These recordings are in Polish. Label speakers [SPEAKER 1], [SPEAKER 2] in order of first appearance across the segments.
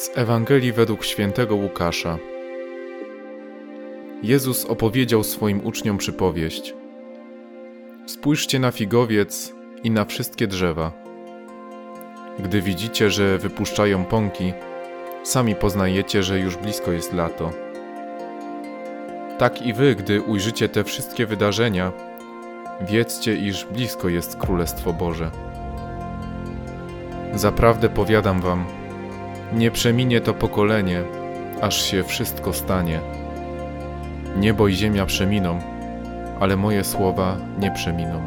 [SPEAKER 1] Z Ewangelii według świętego Łukasza. Jezus opowiedział swoim uczniom przypowieść. Spójrzcie na figowiec i na wszystkie drzewa. Gdy widzicie, że wypuszczają pąki, sami poznajecie, że już blisko jest lato. Tak i wy, gdy ujrzycie te wszystkie wydarzenia, wiedzcie, iż blisko jest Królestwo Boże. Zaprawdę powiadam wam, nie przeminie to pokolenie, aż się wszystko stanie. Niebo i ziemia przeminą, ale moje słowa nie przeminą.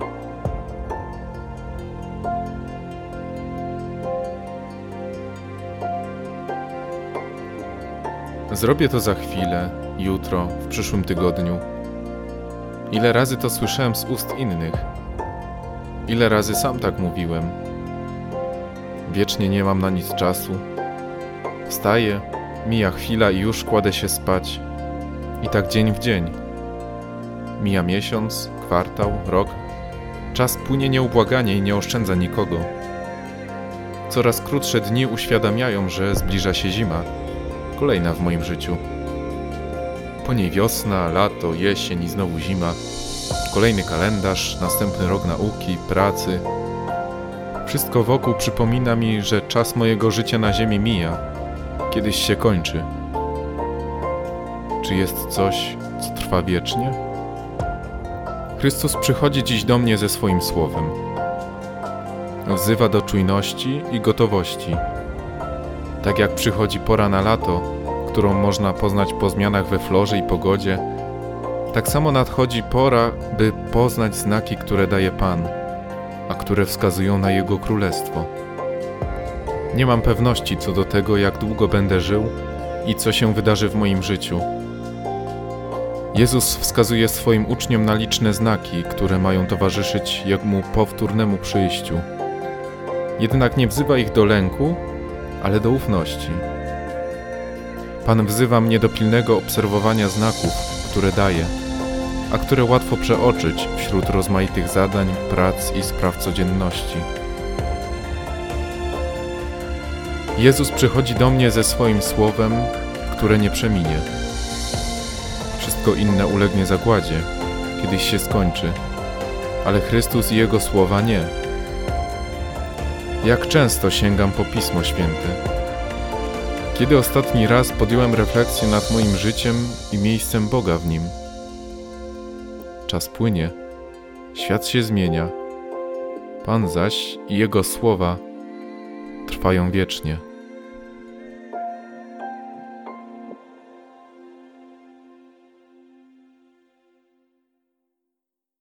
[SPEAKER 1] Zrobię to za chwilę, jutro, w przyszłym tygodniu. Ile razy to słyszałem z ust innych? Ile razy sam tak mówiłem? Wiecznie nie mam na nic czasu. Wstaję, mija chwila i już kładę się spać. I tak dzień w dzień. Mija miesiąc, kwartał, rok. Czas płynie nieubłaganie i nie oszczędza nikogo. Coraz krótsze dni uświadamiają, że zbliża się zima, kolejna w moim życiu. Po niej wiosna, lato, jesień i znowu zima. Kolejny kalendarz, następny rok nauki, pracy. Wszystko wokół przypomina mi, że czas mojego życia na ziemi mija, kiedyś się kończy. Czy jest coś, co trwa wiecznie? Chrystus przychodzi dziś do mnie ze swoim słowem. Wzywa do czujności i gotowości. Tak jak przychodzi pora na lato, którą można poznać po zmianach we florze i pogodzie, tak samo nadchodzi pora, by poznać znaki, które daje Pan, a które wskazują na Jego królestwo. Nie mam pewności co do tego, jak długo będę żył i co się wydarzy w moim życiu. Jezus wskazuje swoim uczniom na liczne znaki, które mają towarzyszyć Jemu powtórnemu przyjściu. Jednak nie wzywa ich do lęku, ale do ufności. Pan wzywa mnie do pilnego obserwowania znaków, które daje, a które łatwo przeoczyć wśród rozmaitych zadań, prac i spraw codzienności. Jezus przychodzi do mnie ze swoim słowem, które nie przeminie. Wszystko inne ulegnie zagładzie, kiedyś się skończy, ale Chrystus i Jego słowa nie. Jak często sięgam po Pismo Święte? Kiedy ostatni raz podjąłem refleksję nad moim życiem i miejscem Boga w nim? Czas płynie, świat się zmienia, Pan zaś i Jego słowa trwają wiecznie.